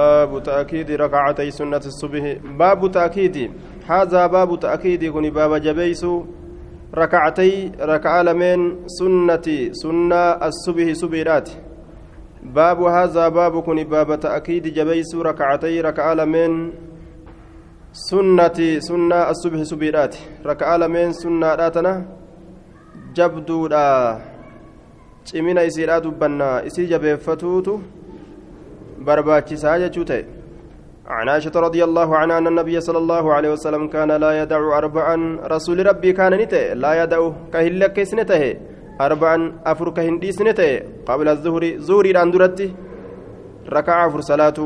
باب تأكيد ركعتي سنة الصبح. باب تأكيد. هذا باب تأكيد. كن باب جبيس ركعتي ركع لمن سنة سنة الصبح سبيرات باب هذا باب كن باب تأكيد جبيس ركعتي ركع لمن سنة سنة الصبح سبيرات ركع لمن سنة راتنا. جبدودا cimina isiidhaa dubbannaa isii jabeeffatuutu barbaachisaa jechuu ta'e. عن عائشة رضي الله عنها أن النبي صلى الله عليه وسلم كان لا يدع أربعا رسول ربي كان نته لا يدع كهلا كيسنته أربعا أفر كهندي سنته قبل الظهر زوري الأندرتي ركع أفر صلاة.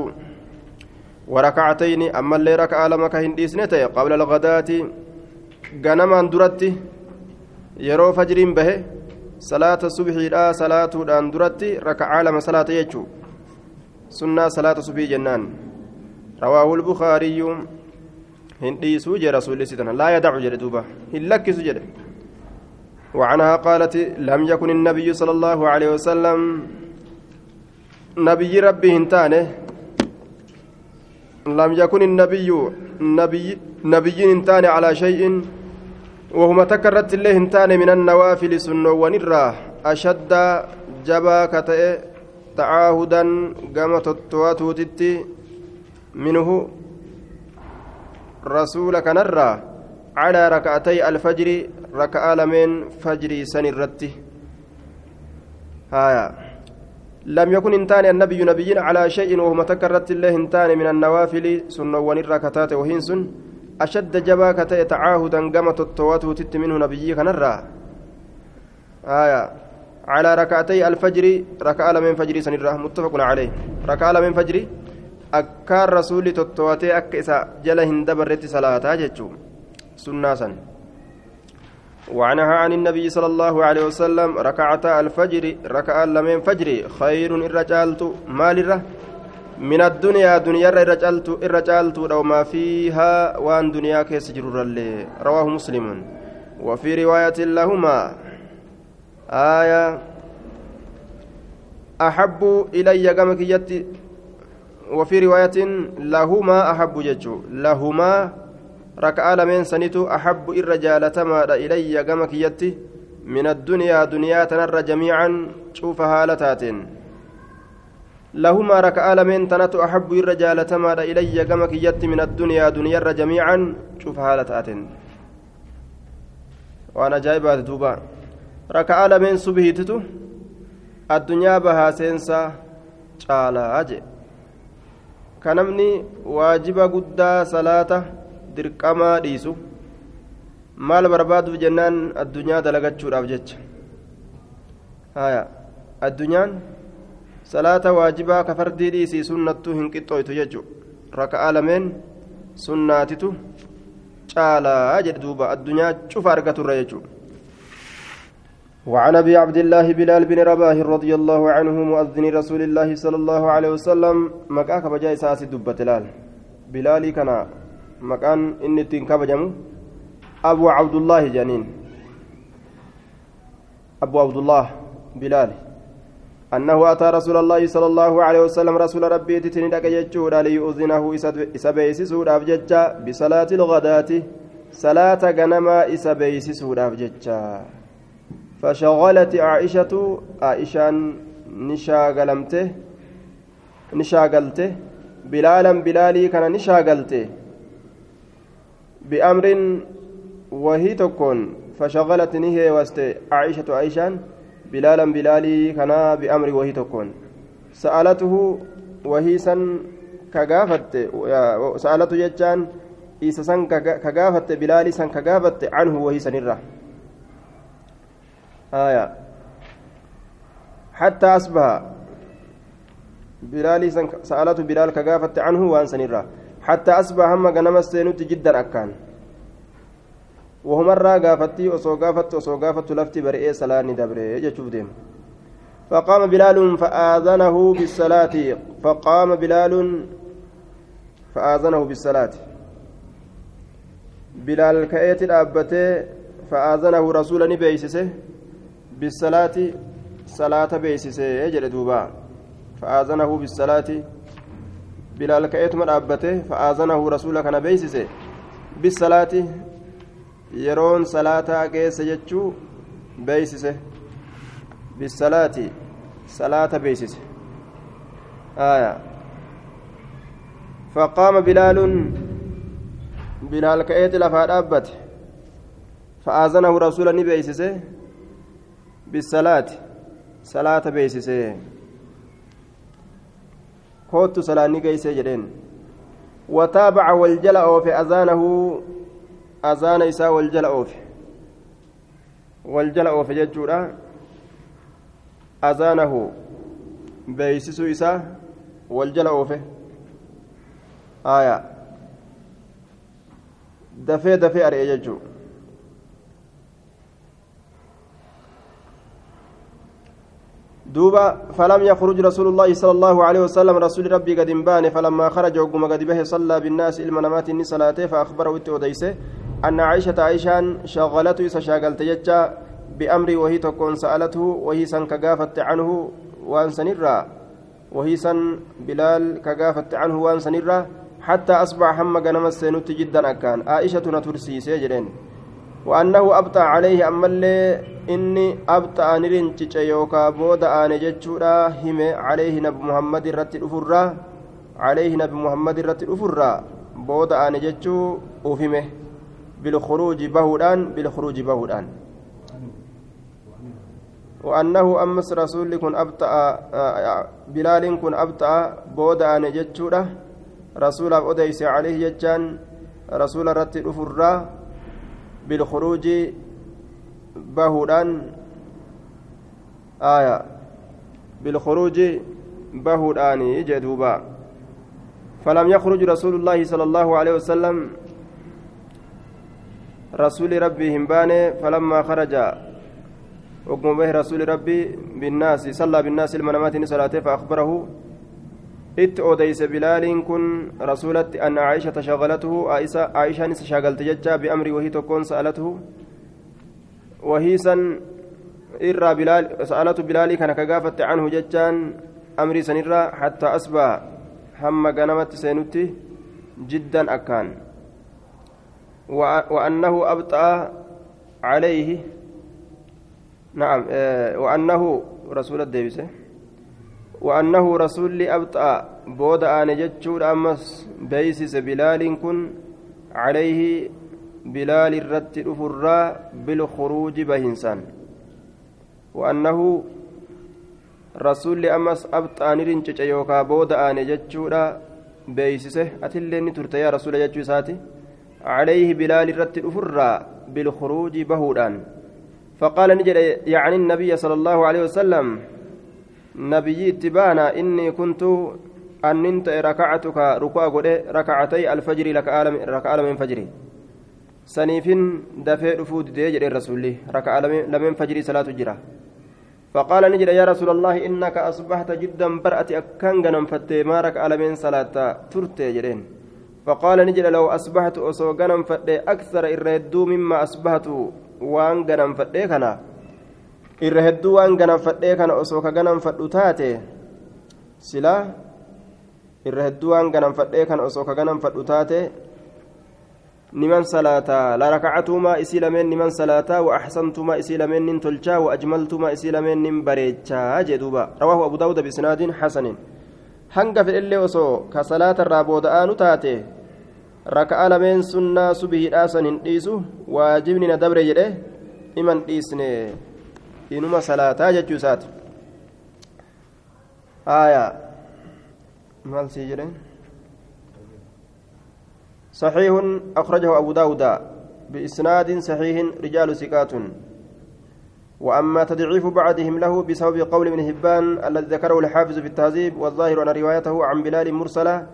وركعتين أما اللي ركع لما كهندي سنته قبل الغداة غنما أندرتي يرو فجرين به صلاة الصبح لا صلاة الأندرتي ركع لما صلاة يجو. سنة صلاة صبي جنان. رواه البخاري. هندي سوجي رسول الله لا يدع جلدوبة هلك سجد وعنها قالت لم يكن النبي صلى الله عليه وسلم نبي ربي هنتانه. لم يكن النبي نبي نبي هنتانه على شيء. وهما تكرت الله هنتانه من النوافل سنة ونرى أشد جبا كتئ. تعاهدا قام تتواتوتتي منه رسولك نرى على ركعتي الفجر ركع لمن فجر سنرتي هايا. لم يكن انتان النبي نبي على شيء وهما تكرت الله انتان من النوافل سنة ونرى وهنسن أشد جبا كتئ تعاهدا قام تتواتوتتي منه نبي كنرى آية على ركعتي الفجر ركع من فجر سنرة متفق عليه. ركع من فجر أكار رسول تتواتي أك إسا جل هندبرت صلاة جتشو. سنة سن. وعنها عن النبي صلى الله عليه وسلم ركعتا الفجر ركع من فجر خير الرجالت مال من الدنيا دنيا الرجالت الرجالت لو ما فيها وان دنيا كيس رواه مسلم. وفي رواية لهما آية أحب إلي كما كيتي وفي رواية لهما أحب ججو لهما ركع لمن سنتو أحب الرجال تما إلي كما كيتي من الدنيا دنيا تنر جميعا شوف هالتات لهما ركع لمن تنتو أحب الرجال تما إلي كما كيتي من الدنيا دنيا جميعا شوف هالتات وأنا جايبات دوبا raka'aa lameen subhiititu addunyaa bahaa seensaa caalaa jee. Ka namni waajiba guddaa salaata dirqamaa dhiisu maal barbaaduuf jennaan addunyaa dalagachuudhaaf jecha? Haya addunyaan salaata waajibaa ka fardii dhiisii sunnattuu hin qixxooytu jechu raka'aa lameen sunnaatitu caalaa jedhe duuba addunyaa cufa argaturra jechuudha وعن أبي عبد الله بلال بن رباح رضي الله عنه مؤذن رسول الله صلى الله عليه وسلم مكاك بجاي ساسي دبت لال. بلالي كان مكان اني تنكبجم أبو عبد الله جنين. أبو عبد الله بلال. أنه أتى رسول الله صلى الله عليه وسلم رسول ربي تتندك يجود ليؤذنه إسبيسسود أفججا بصلاة الغداة. صلاة غنما إسبيسسود أفججا فشغلت عائشة عائشة نشاغلمته نشاغلته بلالا بلالي كان نشاغلته بأمر وهي تكون فشغلت نهي وست عائشة عائشة بلالا بلالي كان بأمر وهي تكون. سألته وهي سن كغافت سألته يجان إيسا سن كغافت بلالي سن كغافت عنه وهي سنره آية. حتى أصبح بلال سألته بلال كغافت عنه وأن سنرا حتى أصبح هم غنم السينوت جدا أكان. وهم الرا غافتي وسو غافت وسو غافت لفتي برئي سلاني دبري. يجوف ديم. فقام بلال فآذنه بالصلاة. فقام بلال فآذنه بالصلاة. بلال كأيت الأبتي فآذنه رسولا بيسسه. بالصلاة صلاة بيسسه يجري دوبا فآذنه بالصلاة bilaal ka'eetuma dhaabbate fa'aazanahu rasuula kana beeysise bisalaati yeroon salaataa geesse jechuu beeysise bisalaati salaata beeysise faqaama bilaalun bilaal ka'eeti lafaa dhaabbate fa'aazanahu rasuula ni beeysise bisalaati salaata beeysise koottu salaanni geeysee jedheen wataabaca waljala oofe azaanahu azaana isaa waljala oofe waljala oofe jechuudha azaanahu beeysisuu isaa waljala oofe aya dafee dafee ari'e jechuu دوبا فلم يخرج رسول الله صلى الله عليه وسلم رسول ربي قد بان فلما خرج وقم قد به صلى بالناس المنامات إني صلاته فأخبره التوديسه أن عائشة عائشان شغلته سشاغلت يجا بأمري وهي تكون سألته وهي سن كقافت عنه وأن سنرا وهي سن بلال كقافت عنه وأن سنرا حتى أصبح هم قنم السنوت جدا أكان. عائشة نترسي سيجرين. وأنه أبطأ عليه أما اللي إني أبطأ نرنجج يوكا بودا آن جتشورا هم عليه نبي محمد الرت الأفرا عليه نبي محمد الرت الأفرا بودا آن جتشو أفهمه بالخروج بهودان بالخروج بهودان. وأنه أمس رسول كن أبطأ بلال كن أبطأ بودا آن جتشورا رسول أوديس عليه جتشان رسول الرت الأفرا بالخروج بهودان. آية. بالخروج بهودان جدوبا فلم يخرج رسول الله صلى الله عليه وسلم. رسول ربي همباني فلما خرج. وقم به رسول ربي بالناس صلى بالناس المنامات صلاته فأخبره. Odeyse bilaaliin kun rasuulatti anna caishata shaqalatuhu aishaan isa shagalte jecha biamrii wahii tokkoon sa'alatuhu wahiisan irraa sa'alatu bilaalii kana ka gaafatte canhu jechaan amrii sanirraa hattaa asbaa hamma ganamatti seenutti jiddan akkaan وأنه أبطأ عليه نعم وأنه رسول الديبسه وأنه رسول أبطأ بود آن جتشور أمس بيسس بلال كن عليه بلال الرت الأفرا بالخروج بهنسان. وأنه رسول أمس أبطأ نرنجج يوكا بود آن جتشور بيسسه. أتلين ترت يا رسول جتشو ساتي. عليه بلال الرت الأفرا بالخروج بهودان. فقال نجد يعني النبي صلى الله عليه وسلم نبي اتبانا إني كنت أن انت ركعتك ركوع قد ركعتي الفجر لك آلم ركع من فجري. سنيف دفع رفود ديجر الرسول ركع لمن فجري صلاة جرا. فقال نجد يا رسول الله إنك أصبحت جدا برأة أكان غنم فتي ما ركع لمن صلاة جرين. فقال نجد لو أصبحت أصو غنم فتي أكثر إردو مما أصبحت وان غنم irra hedduu waan gananfadhee kana osoo ka gananfadhu taate silaa irra hedduu waan gananfadhee kana osoo ka gananfadhu taate niman salaataa la rakacatuumaa isii lameen niman salaataa wa axsantumaa isii lameen nin tolchaa wa ajmaltumaa isii lameen nin bareechaa jee duuba rawaahu abu daawuda bisnaadin xasanin hanga fedhellee osoo ka salaatarraa booda'aanu taate raka'a lameen sunnaa subihiidhaasan hin dhiisu waajibni na dabre jedhe iman dhiisne inuma salaataa jechuu isaati maal sii jedhen صحيح أخرجه أبو داود بإسناد صحيح رجال ثقات. وأما تضعيف بعضهم له بسبب قول ابن هبان الذي ذكره الحافظ في التهذيب والظاهر أن روايته عن بلال مرسلة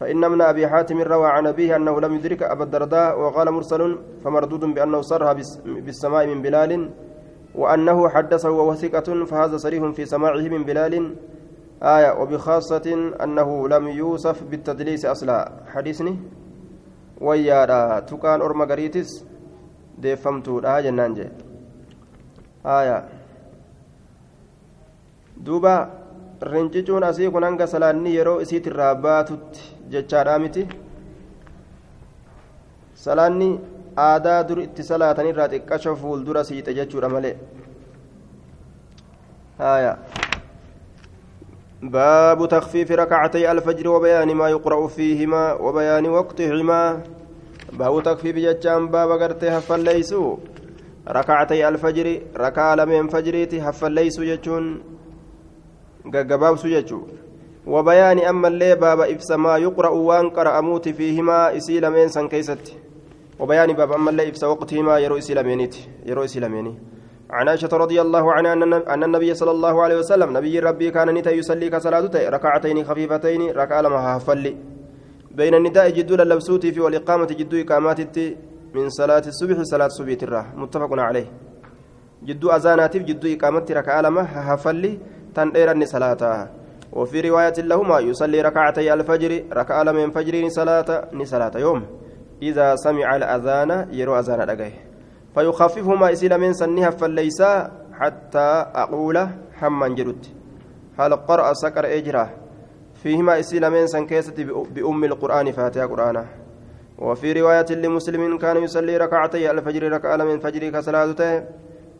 فإن ابن أبي حاتم روى عن أبيه أنه لم يدرك أبا الدرداء وقال مرسل فمردود بأنه صرها بالسماء من بلال وأنه حدثه وهو ثقة فهذا صريح في سماعه من بلال آية وبخاصة أنه لم يوصف بالتدليس أصلا. حديثني ويارا تكان أورما غريتس ديفمتو لا جنان جي. آية. دوبا rincicuun asii kun hanga salaanni yeroo isiit irraa baatutti jechaadhaa aadaa dur itti salaatan irraa xiqqasho fuuldura siixe jechuudha malee. Haya باب تخفيف ركعتي الفجر وبيان ما يقرأ فيهما وبيان وقتهما باب تخفيف جتان باب قرتي فليسو ركعتي الفجر ركع لمن فجريتي هفليسو جتون gaggabaabsu jechuu. وبيان أما اللي باب إفس ما يقرأ وان قرأموت فيهما إسي لمن سن وبيان باب أما اللي إفس وقتهما يرو إسي لمينيت يرو إسي لميني عن عائشة رضي الله عنها أن النبي صلى الله عليه وسلم نبي ربي كان نتا يصلي كصلاة ركعتين خفيفتين ركع لما هفلي بين النداء جدول اللبسوتي في والإقامة جدو إقامات من صلاة الصبح صلاة الصبح ترى متفق عليه. جدو أذانات جدو إقامة ركع لما هفلي تنديرني صلاة وفي رواية لهما يصلي ركعتي الفجر ركع من فجر صلاة صلاة يوم. إذا سمع الأذان يرو أذان رقيه فيخففهما إسيل من سنها فليس حتى أقول حما جرت هل قرأ سكر إجراه فيهما إسيل من سن بأم القرآن فاتحة قرآنه. وفي رواية لمسلم كان يصلي ركعتي الفجر ركع من فجر كصلاته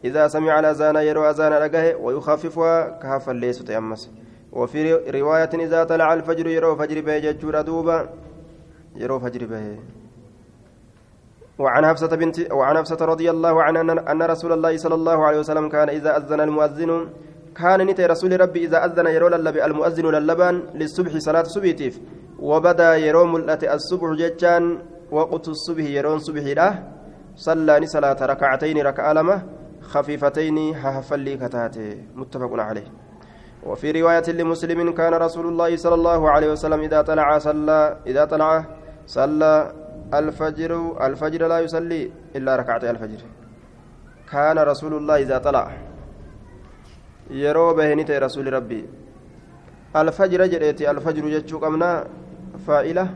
إذا سمع الأذان يروى أذان لقاه ويخففها كهف الليس تيمس وفي رواية إذا طلع الفجر يروى فجر به ججور دوبا يروى فجر به. وعن حفصة بنت وعن حفصة رضي الله عنها أن رسول الله صلى الله عليه وسلم كان إذا أذن المؤذن كان نتي رسول ربي إذا أذن يرو للبي المؤذن للبان للصبح صلاة صبيتيف. وبدا يرو ملأت الصبح ججان وقت الصبح يرون صبح له. صلى صلاة ركعتين ركعة لمه خفيفتين هفلي كتاتي متفق عليه. وفي رواية لمسلم كان رسول الله صلى الله عليه وسلم إذا طلع صلى إذا طلع صلى الفجر الفجر لا يصلي إلا ركعتي الفجر. كان رسول الله إذا طلع. يرو بهنيت رسول ربي. الفجر جريتي الفجر جتشو قمنا فائلة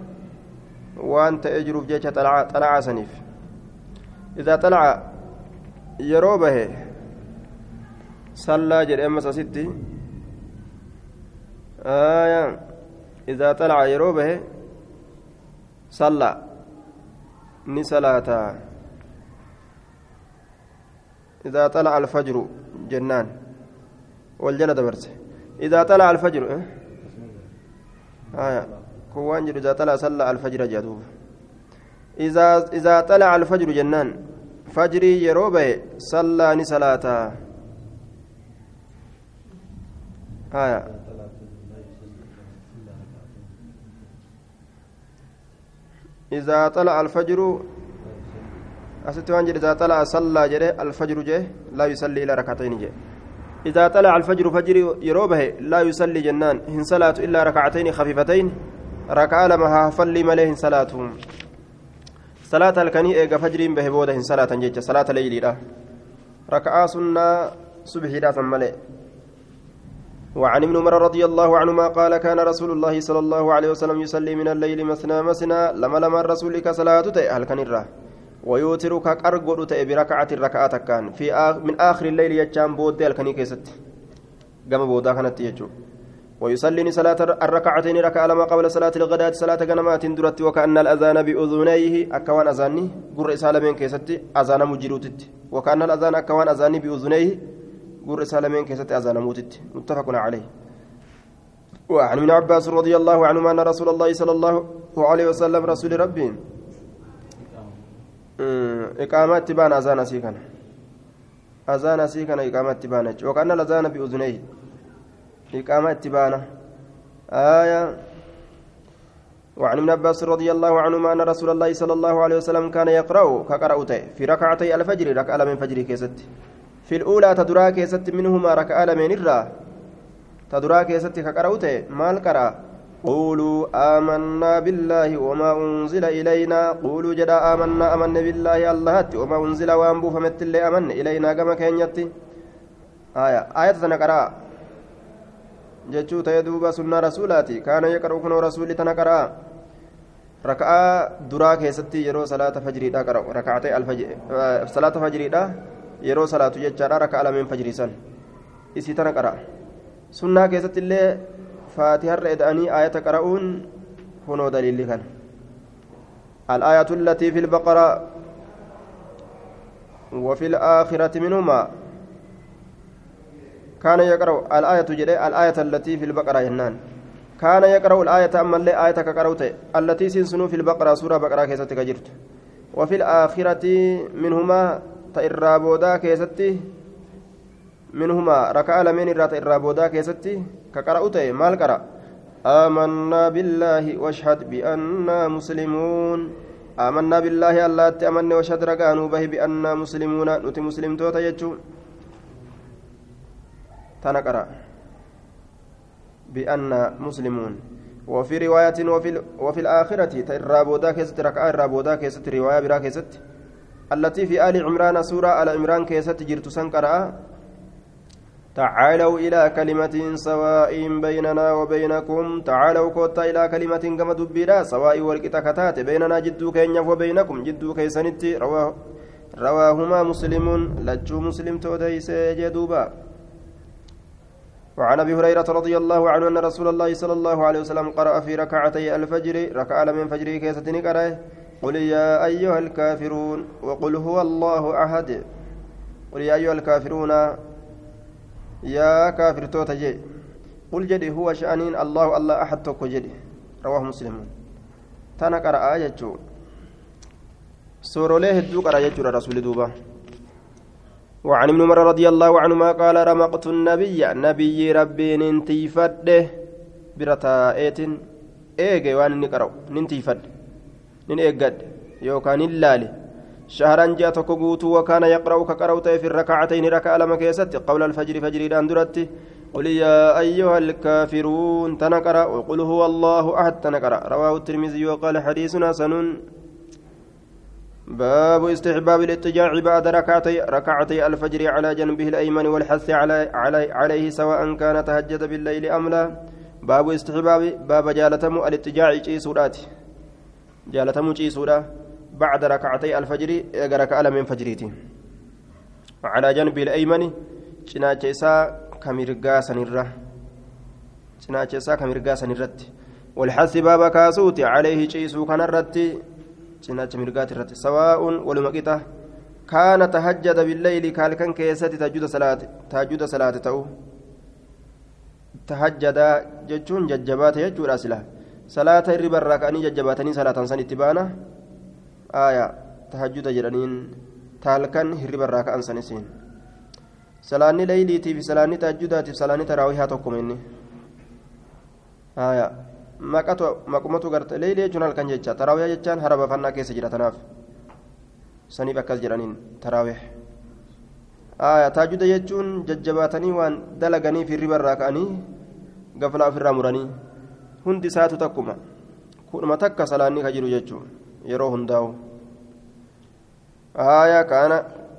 وأنت أجرف جيتش طلع طلع سنيف. إذا طلع yeroo bahe sallaa jedhe ammas asitti idaa xalaca yeroo bahe sallaa ni xalaca alfajru jennaan wal jala dabarse idaa xalaca alfajru kun waan jedhu idaa xalaca sallaa alfajra jedhuuba idaa xalaca alfajru jennaan fajrii yeroo bahe sallaa ni salaataa haya إذا طلع الفجر وان إذا طلع صلى جري الفجر جه لا يصلي إلى ركعتين جه. إذا طلع الفجر فجر يروبه لا يصلي جنان. هن صلاة إلا ركعتين خفيفتين ركعة لما فلي مليه صلاتهم. صلاة الكني إيجا فجرين به بوده صلاة جيجة صلاة ليلي ركعة سنة صبحي لا ملئ وعن ابن عمر رضي الله عنهما قال كان رسول الله صلى الله عليه وسلم يصلي من الليل مثنى مثنى لما لما الرسول كصلاة هل كان الره ويوتر كأرجل بركعة الركعة كان في آخ من آخر الليل يجام بود الكني كيست قام بودا كانت يجو ويصلي صلاة الركعتين ركعة لما قبل صلاة الغداة صلاة غنمات درت وكأن الأذان بأذنيه أكوان أذاني. قر سالمين كيست أذان مجروتت. وكأن الأذان أكوان أذاني بأذنيه. قر سالمين كيست أذان موتت. متفق عليه. وعن ابن عباس رضي الله عنهما أن رسول الله صلى الله عليه وسلم رسول ربي. إقامة تبان أذان سيكنا. أذان سيكنا إقامة تبان. وكأن الأذان بأذنيه. إقامة تبانة آية. وعن ابن عباس رضي الله عنهما أن رسول الله صلى الله عليه وسلم كان يقرأ كقرأته في ركعتي الفجر ركعة من فجر كيست. في الأولى تدرا كيست منهما ركعة من الرا تدرا كيست كقرأته مال قرأ. قولوا آمنا بالله وما أنزل إلينا. قولوا جدا آمنا أمنا بالله الله وما أنزل وأنبو فمت اللي أمن. إلينا كما كان آية. آية تنقرأ jechuu ta'ee duuba sunnaa rasuulaati kaana yaqra'u kunoo rasuulli tana qara'a raka'aa duraa keessatti yeroo salaata fajriidha qara'u raka'atee salaata fajriidha yeroo salaatu jechaadha raka'a lameen fajriisan. Isii tana qara'a sunnaa keessatti illee faatiharra eda'anii aayata qara'uun hunoo daliilli kana الآية التي في البقرة وفي الآخرة منهما كان يقرأ الآية جري الآية التي في البقرة ينان كان يقرأ الآية أما اللي آية كقرأت التي سنسنو في البقرة سورة بقرة كيستك جرت وفي الآخرة منهما تإرابودا كيستي منهما ركع لمن الرات الرابودا كيستي كقرأت مال قرأ آمنا بالله واشهد بأننا مسلمون آمنا بالله الله تأمن واشهد رقانو به بأننا مسلمون نتي مسلم توتا يجو تنقرأ بأننا مسلمون وفي رواية وفي, وفي الآخرة الرابودا كيست ركعة الرابودا كيست رواية برا التي في آل عمران سورة على عمران كيست جرت سنقرأ تعالوا إلى كلمة سواء بيننا وبينكم تعالوا كوتا إلى كلمة كما دبيرا سواء والكتا كتات بيننا جدو كينيا وبينكم جدو كيسنتي رواه رواهما مسلم لجو مسلم توديس جدوبا. وعن أبي هريرة رضي الله عنه أن رسول الله صلى الله عليه وسلم قرأ في ركعتي الفجر ركع من فجر كيستني قرأ قل يا أيها الكافرون وقل هو الله أحد. قل يا أيها الكافرون يا كافر توتا جي. قل جدي هو شأنين الله الله أحد توكو جدي. رواه مسلم. تانا قرأ آية سوروليه هدو قرأ يجور رسول دوبا. وعن ابن عمر رضي الله عنهما قال رمقت النبي نبي ربي ننتيفده برتاءات إيجي وان نقرأ ننتيفد نن ايجد يوكان اللالي شهرا جاء تكوغوت وكان يقرأ كقرأت في الركعتين ركع لما كيست قول الفجر فجر اندرت قل يا أيها الكافرون تنقرأ وقل هو الله أحد تنقرأ رواه الترمذي وقال حديث حسن باب استحباب الاضطجاع بعد ركعتي ركعتي الفجر على جنبه الأيمن والحث على علي عليه سواء كان تهجد بالليل أم لا باب استحباب باب جالتم الاضطجاع جيسورات جالتم جيسورات بعد ركعتي الفجر ركع من فجريتي على جنب الأيمن cinaacha isaa kamirgaa sanirra cinaacha isaa kamirgaa sanirratti والحث باب كاسوت عليه شيسو كان الرتي cinaacha mirgaati irratti sawaa'uun waluma qixa kaana tahajjada billayli kaalkan keessatti tahajjuda salaate ta'u tahajjada jechuun jajjabaate jechuudha sila salaata hirriba irraa ka'anii jajjabaatanii salaatan san itti baana aayaa tahajjuda jedhaniin taalkan hirriba irraa ka'an san isiin salaanni layliitiif salaanni tahajjudaatiif salaanni taraawihaa tokkuma inni aayaa maqatu maqumatu garte leeyli jechuun halkan jecha taraawihaa jechaan hara bafannaa keessa jira tanaaf saniif akkas jedhaniin taraawih aayaa tahajjuda jechuun jajjabaatanii waan dalaganiif hirriba irraa ka'anii gaflaa ofirraa muranii hundi isaatu takkuma. Kudhuma takka salaanni ka jiru jechuun yeroo hundaa'u.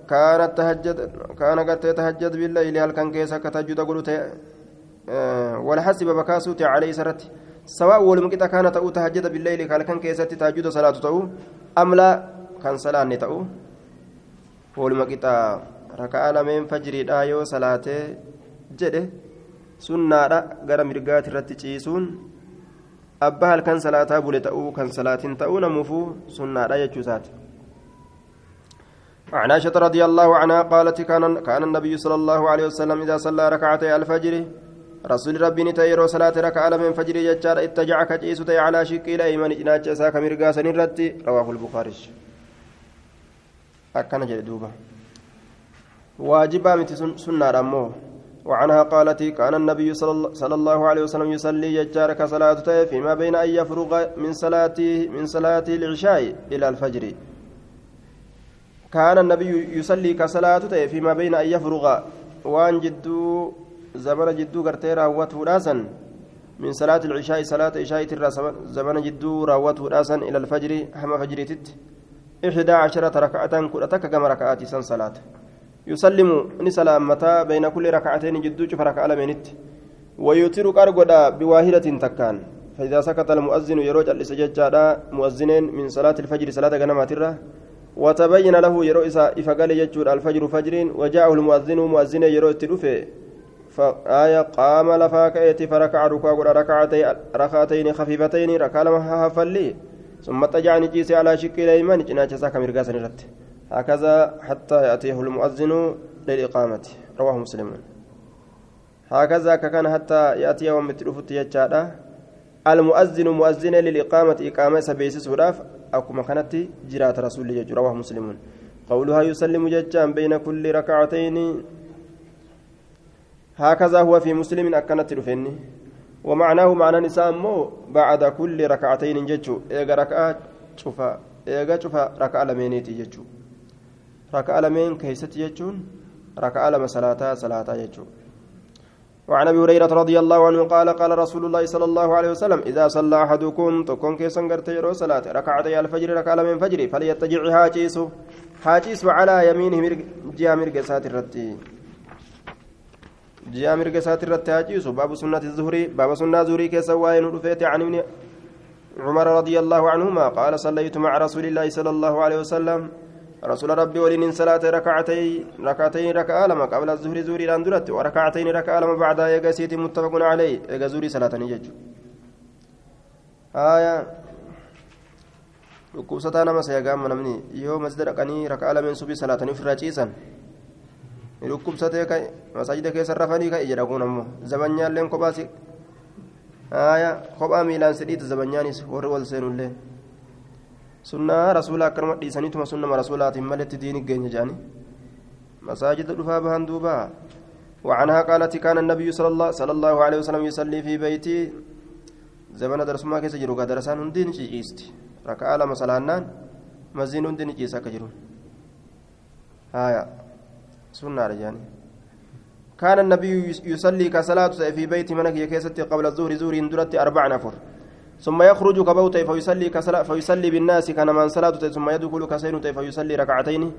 كانت تهجد كان قد تهجد بالليل هل كان كيسا كتهجد قلت أه والحسب بكاسوت عليه سرت سواء ولمكتا كان تأو تهجد بالليل هل كان كيسا تهجد صلاة تأو أم لا كان صلاة تأو ولمكتا ركع لمن فجر آيو صلاة جده سنة غير مرقات الرتجيسون abbaa halkan salaataa bule ta'uu kan salaatiin ta'uu namuufuu sunnaadha jechuusaati عن عائشة رضي الله عنها قالت كان كان النبي صلى الله عليه وسلم إذا صلى ركعتي الفجر رسول ربي نتيرو صلاة ركعة من فجر يجار اتجع كجيس على شق الأيمن جناج ساك مرقاسا الرتي رواه البخاري أكن جدوبة واجبا مت سنة رمو وعنها قالت كان النبي صلى الله عليه وسلم يصلي يجار كصلاة فيما بين أن يفرغ من صلاته من صلاة العشاء إلى الفجر. كان النبي يصلي كصلاة فيما بين أن يفرغ. وان جدو زمن جدو قرتي راوته راسا من صلاة العشاء صلاة عشاء زمن جدو راوته راسا إلى الفجر هم فجرتت إحدى عشرة ركعة كرتك كما ركعات سن صلاة. يسلم نسلام متى بين كل ركعتين جدو شوف ركعة لمنت ويوتر قرقدا بواهدة تكان. فإذا سكت المؤذن يروج الإسجاد مؤذنين من صلاة الفجر صلاة غنمات وتبين له يرو إسا إفقال يجور الفجر فجر وجاءه المؤذن مؤذن يرو التلوفة آية قام لفاكأتي فركع ركوع ركعتين ركعتين خفيفتين ركع لما هفلي. ثم تجعني جيسي على شق الأيمن جناش ساكا مرقاسا نرت هكذا حتى يأتيه المؤذن للإقامة رواه مسلم هكذا كان حتى يأتي يوم متروفت يجادا المؤذن مؤذن للإقامة إقامة سبيس سوراف أكما كانت جرات رسول رواه مسلم قولها يسلم ججان بين كل ركعتين هكذا هو في مسلم أكنت رفني ومعناه معنى نساء بعد كل ركعتين ججو إيغا ركعة شوفا إيغا شوفا ركعة لمينيتي ججو ركعة لمين كيست ججون ركعة لما صلاة صلاة ججو وعن ابي هريره رضي الله عنه قال قال رسول الله صلى الله عليه وسلم اذا صلى احدكم تكون كيسن غرت يرو صلاه ركعتي الفجر ركعه من فجر فليتجع حاجيس حاجيس على يمينه جهه مرقسات الرتي جهه مرقسات الرتي حاجيس باب سنه الظهر باب سنه كيس وين رفيت عن عمر رضي الله عنهما قال صليت مع رسول الله صلى الله عليه وسلم رسول ربي ولين صلاة ركعتين ركعتين ركعة لما قبل الظهر زوري لاندرت وركعتين ركعة لما بعد يقسيت متفق عليه يقى زوري صلاة نجج آية dhukkubsataa nama seegaama namni yoo masjida dhaqanii rakaa lameen subii salaatanii ofirraa ciisan dhukkubsatee ka'e masaajida keessa rafanii ka'e jedha kun ammoo zabanyaalleen kophaa kophaa miilaan sidhiita zabanyaanis warri wal seenullee sunnaa rasuulaa akkanuma dhiisaniituma sunnama rasuulaatiin maletti diini geenya jedhani masaajida dhufaa bahan duuba. وعنها قالت كان النبي صلى الله, صلى الله عليه وسلم يصلي في بيتي زمن درس ما كيس جرو درسان هندين جيست ركع لما صلانان مزين هندين جيسا كجرون آية سنة رجاني كان النبي يصلي كصلاة في بيت منك يكيست قبل الظهر زور درت أربع نفر ثم يخرج كبوت فيصلي كسلا فيصلي بالناس كان من صلاة ثم يدخل كسين فيصلي ركعتين.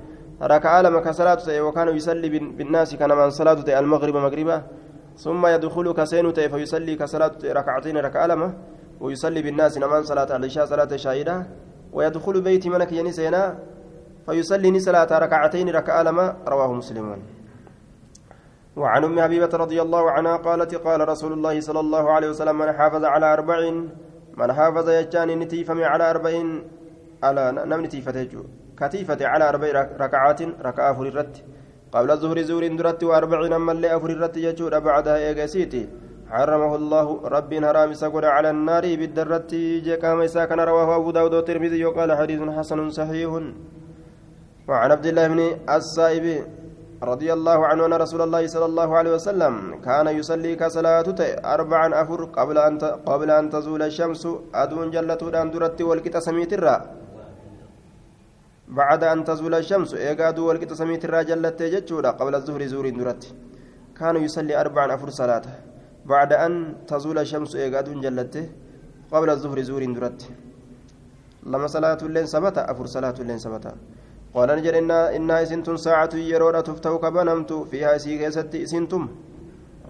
ركعة لما كصلاة وكان يصلي بالناس كان من صلاة المغرب مغربا. ثم يدخل كسين فيصلي كصلاة ركعتين ركعة لما ويصلي بالناس نمان صلاة العشاء صلاة شاهدة. ويدخل بيت منك ينسينا فيصلي صلاة ركعتين ركعة لما رواه مسلمون وعن أم حبيبة رضي الله عنها قالت قال رسول الله صلى الله عليه وسلم من حافظ على أربع من حافظ يجان نتيفم على أربعين على نم نتيفة كتيفة على أربع ركعات ركعة فريرت قبل الظهر زور درت وأربعين أما اللي أفريرت يجود بعدها إيجاسيتي حرمه الله رب هرام سقر على النار بالدرت. جكام كان رواه أبو داود والترمذي. وقال حديث حسن صحيح. وعن عبد الله بن السائب رضي الله عنه أن رسول الله صلى الله عليه وسلم كان يصلي كصلاة أربعا أفر قبل أن قبل أن تزول الشمس. أدون جلت أن درت سميت الرا. بعد أن تزول الشمس إيقاد والكت سميت الرا جلت جتشورا قبل الظهر زور درت. كان يصلي أربعا أفر صلاة بعد أن تزول الشمس إيقاد جلت قبل الظهر زور درت. لما صلاة اللين سبت أفر صلاة اللين سبت قال إن إنها إسنتم ساعة يرون تفتح كبنمت فيها إسي كيست إسنتم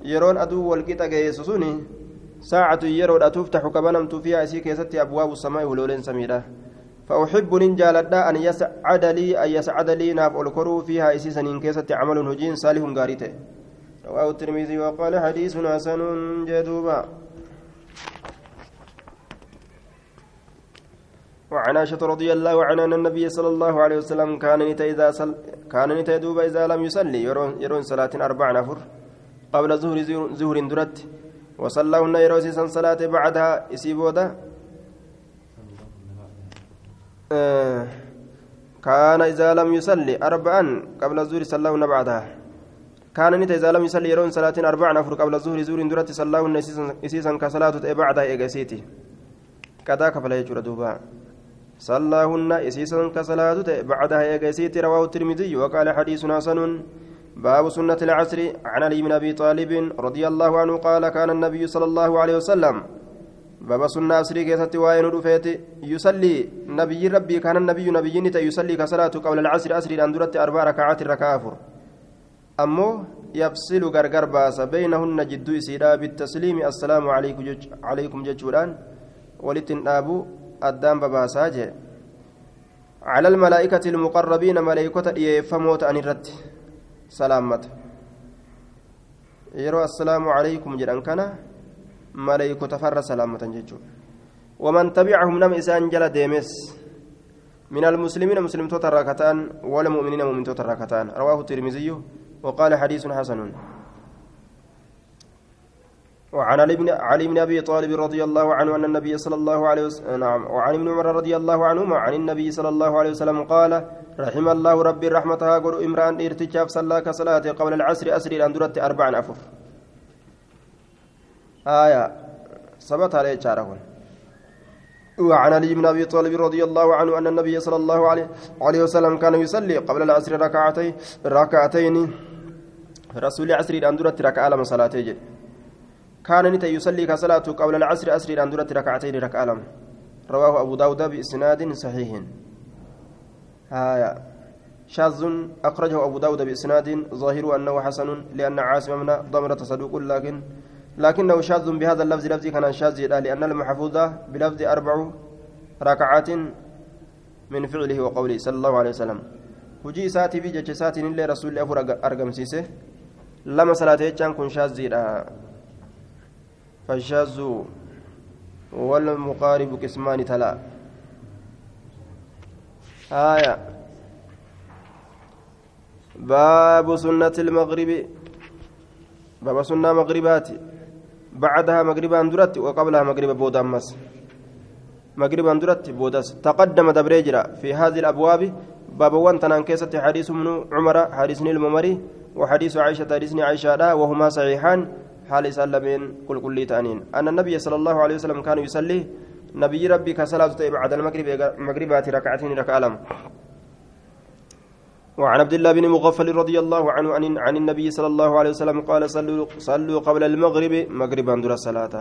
يرون أدو والقطة كيسسوني. ساعة يرون تفتح كبنمت فيها إسي كيست أبواب السماء ولولين سميرة. فأحب ننجالدا أن يسعد لي أن يسعد لي ناف الكرو فيها إسي سنين كيست عمل هجين صالح غاريته رواه الترمذي وقال حديث حسن جدوبا. وعن عائشة رضي الله عنها أن النبي صلى الله عليه وسلم كان نتا إذا سل كان نتا يدوب إذا لم يصلي يرون, يرون صلاة أربع نفر قبل ظهر ظهر درت. وصلىهن يرون صلاة بعدها إسيبودا آه كان إذا لم يصلي أربعا قبل الظهر صلىهن بعدها. كان نتا إذا لم يصلي يرون صلاة أربع نفر قبل الظهر ظهر درت صلىهن إسيسا كصلاة بعدها إيجاسيتي كذا كفلا يجور دوبا. صلاهن إسيسا كصلاة بعدها يقسيت رواه الترمذي وقال حديث حسن باب سنة العصر. عن علي بن أبي طالب رضي الله عنه قال كان النبي صلى الله عليه وسلم. باب سنة عصري كيست وين رفيت. يصلي نبي ربي. كان النبي نبي يصلي كصلاة قبل العصر. عصر أندرت أربع ركعات ركافر. أمو يفصل غرغر باس. بينهن جد إسيرا بالتسليم. السلام عليكم عليكم ججولان ولتنابو addaan babaasaa jee على الملائكة المقربين ملائكة يفهموت أن الرد سلامة yeroo assalaamu calaykum jedhan kana maleeykota farra salaamatan jechuudha waman tabicahum nama isaan jala deemes من المسلمين مسلم توتر راكتان والمؤمنين مؤمن توتر راكتان رواه الترمذي وقال حديث حسن وعن علي علي بن أبي طالب رضي الله عنه أن النبي صلى الله عليه وسلم نعم. وعن ابن عمر رضي الله عنهما عن النبي صلى الله عليه وسلم قال رحم الله ربي رحمتها قل امران ارتجاف صلى كصلاة قبل العصر اسري أن درت اربعا أفر. آية. ثبت عليه شارهون وعن علي بن أبي طالب رضي الله عنه أن النبي صلى الله عليه وسلم كان يصلي قبل العصر ركعتين ركعتين. رسول العصر أن درت ركعة لما صلاتي كان نتا يصلي كصلاة قبل العصر أسري أن درت ركعتين ركعة لم. رواه أبو داود بإسناد صحيح. هايا شاذ أخرجه أبو داود بإسناد ظاهر أنه حسن لأن عاصم من ضمرة صدوق لكن لكنه شاذ بهذا اللفظ لفظ كان شاذ لأن المحفوظ بلفظ أربع ركعات من فعله وقوله صلى الله عليه وسلم. hujii isaatii fi jecha isaatiin illee rasuulli afur argamsiise lama salaatee jechaan kun shaazziidha فالشاذ والمقارب قسمان تلا. آية. باب سنة المغرب. باب سنة مغربات. بعدها مغربا درت وقبلها مغرب بودامس مغربا درت بودس تقدم دبريجرا في هذه الأبواب. باب وانتنا كيسة حديث من عمر حديث الممري وحديث عائشة حديث عائشة وهما صحيحان. حال سلمين كل كل تأنين. أن النبي صلى الله عليه وسلم كان يصلي نبي ربي كصلاة بعد المغرب مغربات ركعتين ركعة لم. وعن عبد الله بن مغفل رضي الله عنه عن, عن النبي صلى الله عليه وسلم قال صلوا صلوا قبل المغرب مغربا دون الصلاة.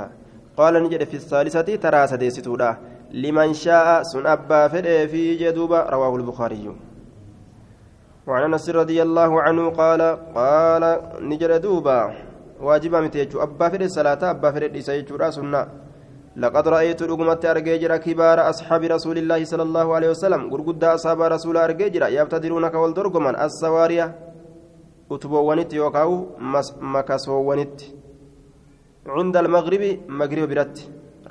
قال نجد في الثالثة ترى سديستودا لمن شاء سن أبا في جدوبا رواه البخاري. وعن أنس رضي الله عنه قال قال نجد دوبا واجبا متيجو أبا فرد الصلاة أبا فرد إسايجو سنة لقد رأيت رقمت أرجيجر كبار أصحاب رسول الله صلى الله عليه وسلم قرقد أصحاب رسول أرجيجر يبتدرونك والدرقمان السوارية أتبوانت يوكاو مكسوانت عند المغرب مغرب برت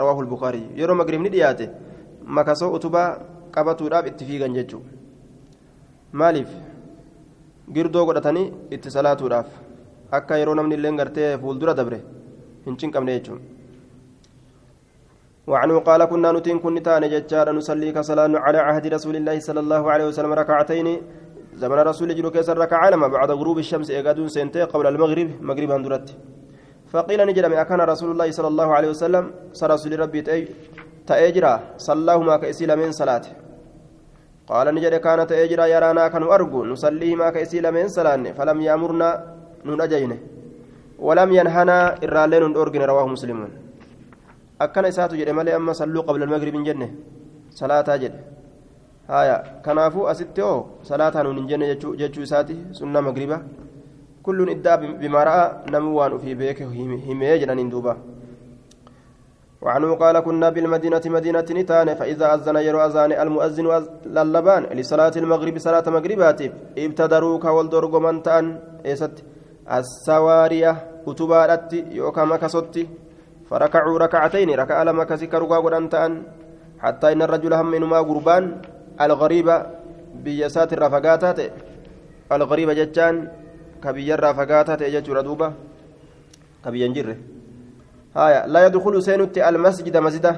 رواه البخاري يرو مغرب ندياته مكسو أتبا qabatuudhaaf itti fiigan jechuudha maaliif? Girdoo godhatanii itti salaatuudhaaf. Akka yeroo namni illee gartee fuuldura dabre hin cinqabne jechuun. وعنه قال كنا نتين كن تان ججار نصلي كصلاة على عهد رسول الله صلى الله عليه وسلم ركعتين. زمن رسول جلو كيسر ركعة لما بعد غروب الشمس إيقادون سنتي قبل المغرب مغرب هندرت فقيل نجد أكان رسول الله صلى الله عليه وسلم سرسول ربي تأجرا صلاهما كإسيل من صلاة. قال نجد كان تأجرا يرانا كانوا أرجو نصليهما كإسيل من صلاة فلم يأمرنا nun ajayne ولم ينهنا إرالين أورجن رواه مسلم أكن إساتو جد مالي أما صلوا قبل المغرب جنة صلاة جد هايا كنافو أستيو صلاة نون جنة جتشو إساتي سنة مغربة كل إدى بما رأى نموان في بيك همي جنان دوبا وعنه قال كنا بالمدينة مدينة نتان فإذا أذن يرو أذان المؤذن للبان لصلاة المغرب صلاة مغربات ابتدروك والدرق من تان إيست السوارية أتبارت يوكا مكسوتي فركعوا ركعتين ركع لما كسك رقا ودانتان حتى إن الرجل هم منهما قربان الغريبة بيسات الرفقاتات الغريبة جتان كبيا الرفقاتات يجتر دوبة كبيا جره هايا لا يدخل سينت المسجد مسجدا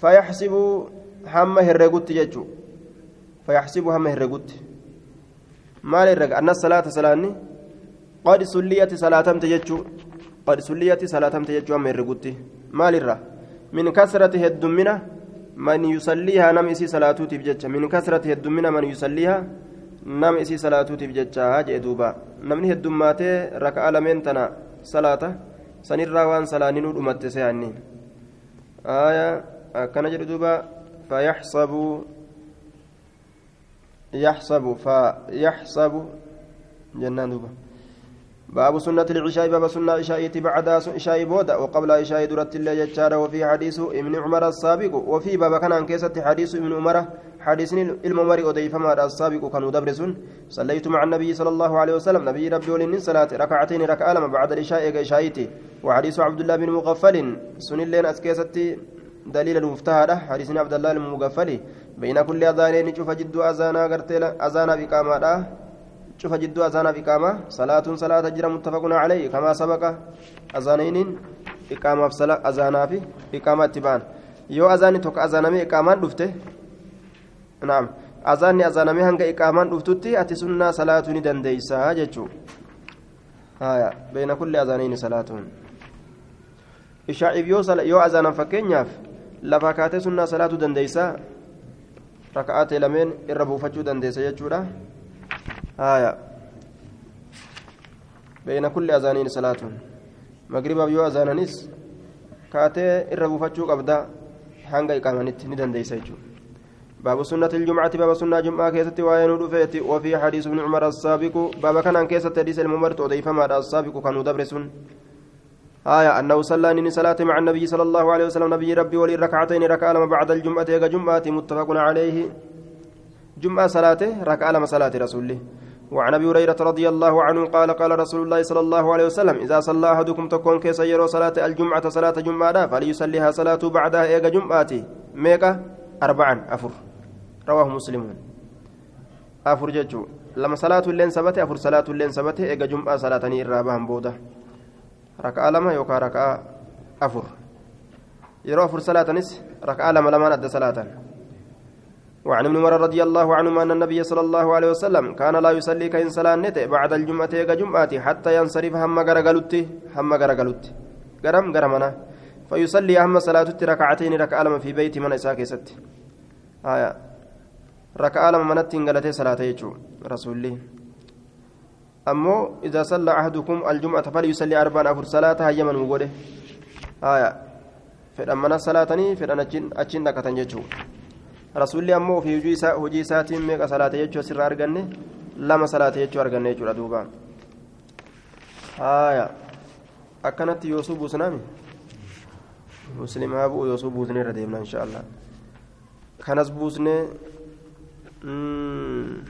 فيحسب هم هرقوت يجو فيحسب هم هرقوت ما للرق أن الصلاة صلاني قد سليت صلاتم تججو قد سليت صلاتم تججو هم هرقوت ما للرق من كثرة الدمنة من يصليها نم إسي صلاته تبجج من كثرة الدمنة من يصليها نم إسي صلاته تبجج هاجئ دوبا نمني الدماتي ركع لمن تنا صلاته waan salaaninuu dhumatte se'anni aya akkana jedhu duuba fayaxsabu yaxsabu fayaxsabu jennaan duuba. باب سنة العشاء باب سنة عشاء بعد عشاء بودا وقبل عشاء درت الله جتشارا وفي حديث ابن عمر السابق وفي باب كان انكست حديث ابن عمر حديث الممر أضيف ما السابق كانوا دبرسون صليت مع النبي صلى الله عليه وسلم نبي ربي ولن صلاة ركعتين ركعة لما بعد العشاء عشاءتي وحديث عبد الله بن مغفل سن اللين أسكيستي دليل المفتاح حديث عبد الله المغفل بين كل أذانين شوف جد أذانا قرتلا أذانا بقامة شوف جد أذانا بقامة صلاة صلاة جرى متفق عليه كما سبق أذانين إقامة صلاة أذانا في إقامة تبان yoo azaanni tokko azaanamee iqaamaan dhufte naam azaanni azaanamee hanga iqaamaan dhuftutti ati sunnaa salaatuu ni dandeeysaa jechuu haya beena kulli azaaniini salaatuun ishaa'iif yoo azaanan fakkeenyaaf lafa kaatee sunnaa salaatuu dandeeysaa raka'aatee lameen irra buufachuu dandeessa jechuudha haya beena kulli azaaniini salaatuun magribaaf yoo azaananis kaatee irra buufachuu qabda hanga iqaamanitti ni dandeeysa jechuudha باب سنة الجمعة باب سنة جمعة كيست وين رفيت وفي حديث ابن عمر السابق. باب كان كيست حديث الممرت وضيف ما السابق كانوا دبرسون. آية أنه صلى نين صلاة مع النبي صلى الله عليه وسلم. نبي ربي ولي ركعتين ركع لما بعد الجمعة. يا جمعة متفق عليه. جمعة صلاته ركع لما صلاة رسوله. وعن أبي هريرة رضي الله عنه قال قال رسول الله صلى الله عليه وسلم إذا صلى أحدكم تكون كيس يرو صلاة الجمعة صلاة جمعة فليصليها صلاة بعدها ايجا جمعة. ميكا؟ اربعا أفر. رواه مسلم. أفر ججو. لما صلاة اللين سبته أفر صلاة اللين سبته إيجا جمعة صلاة الرابعة بودة ركعة لما يوكا ركعة أفر. يرو أفر صلاة نس ركعة لما لما ندى صلاة. وعن ابن عمر رضي الله عنهما أن النبي صلى الله عليه وسلم كان لا يصلي كإن صلاة بعد الجمعة إيجا جمعة حتى ينصرف هم غرغلت هم غرغلت غرم غرمنا. فيصلي أهم صلاة ركعتين ركعة لما في بيت من إساك ست آية. ركعة لما منت انقلت صلاة يجو. رسولي أمو إذا صلى أحدكم الجمعة فليصلي أربعا أفر صلاة هيما وقوله آية. فلما صلاتني فلأن أجن نكتن يجو. رسولي أمو في هجي ساتين ميقا صلاة يجو سر أرغني لما صلاة يجو أرغني يجو ردوبا آية أكنت يوسف بوسنامي مسلم أبو يوسف بوسني رديمنا إن شاء الله كنس بوسني Mm.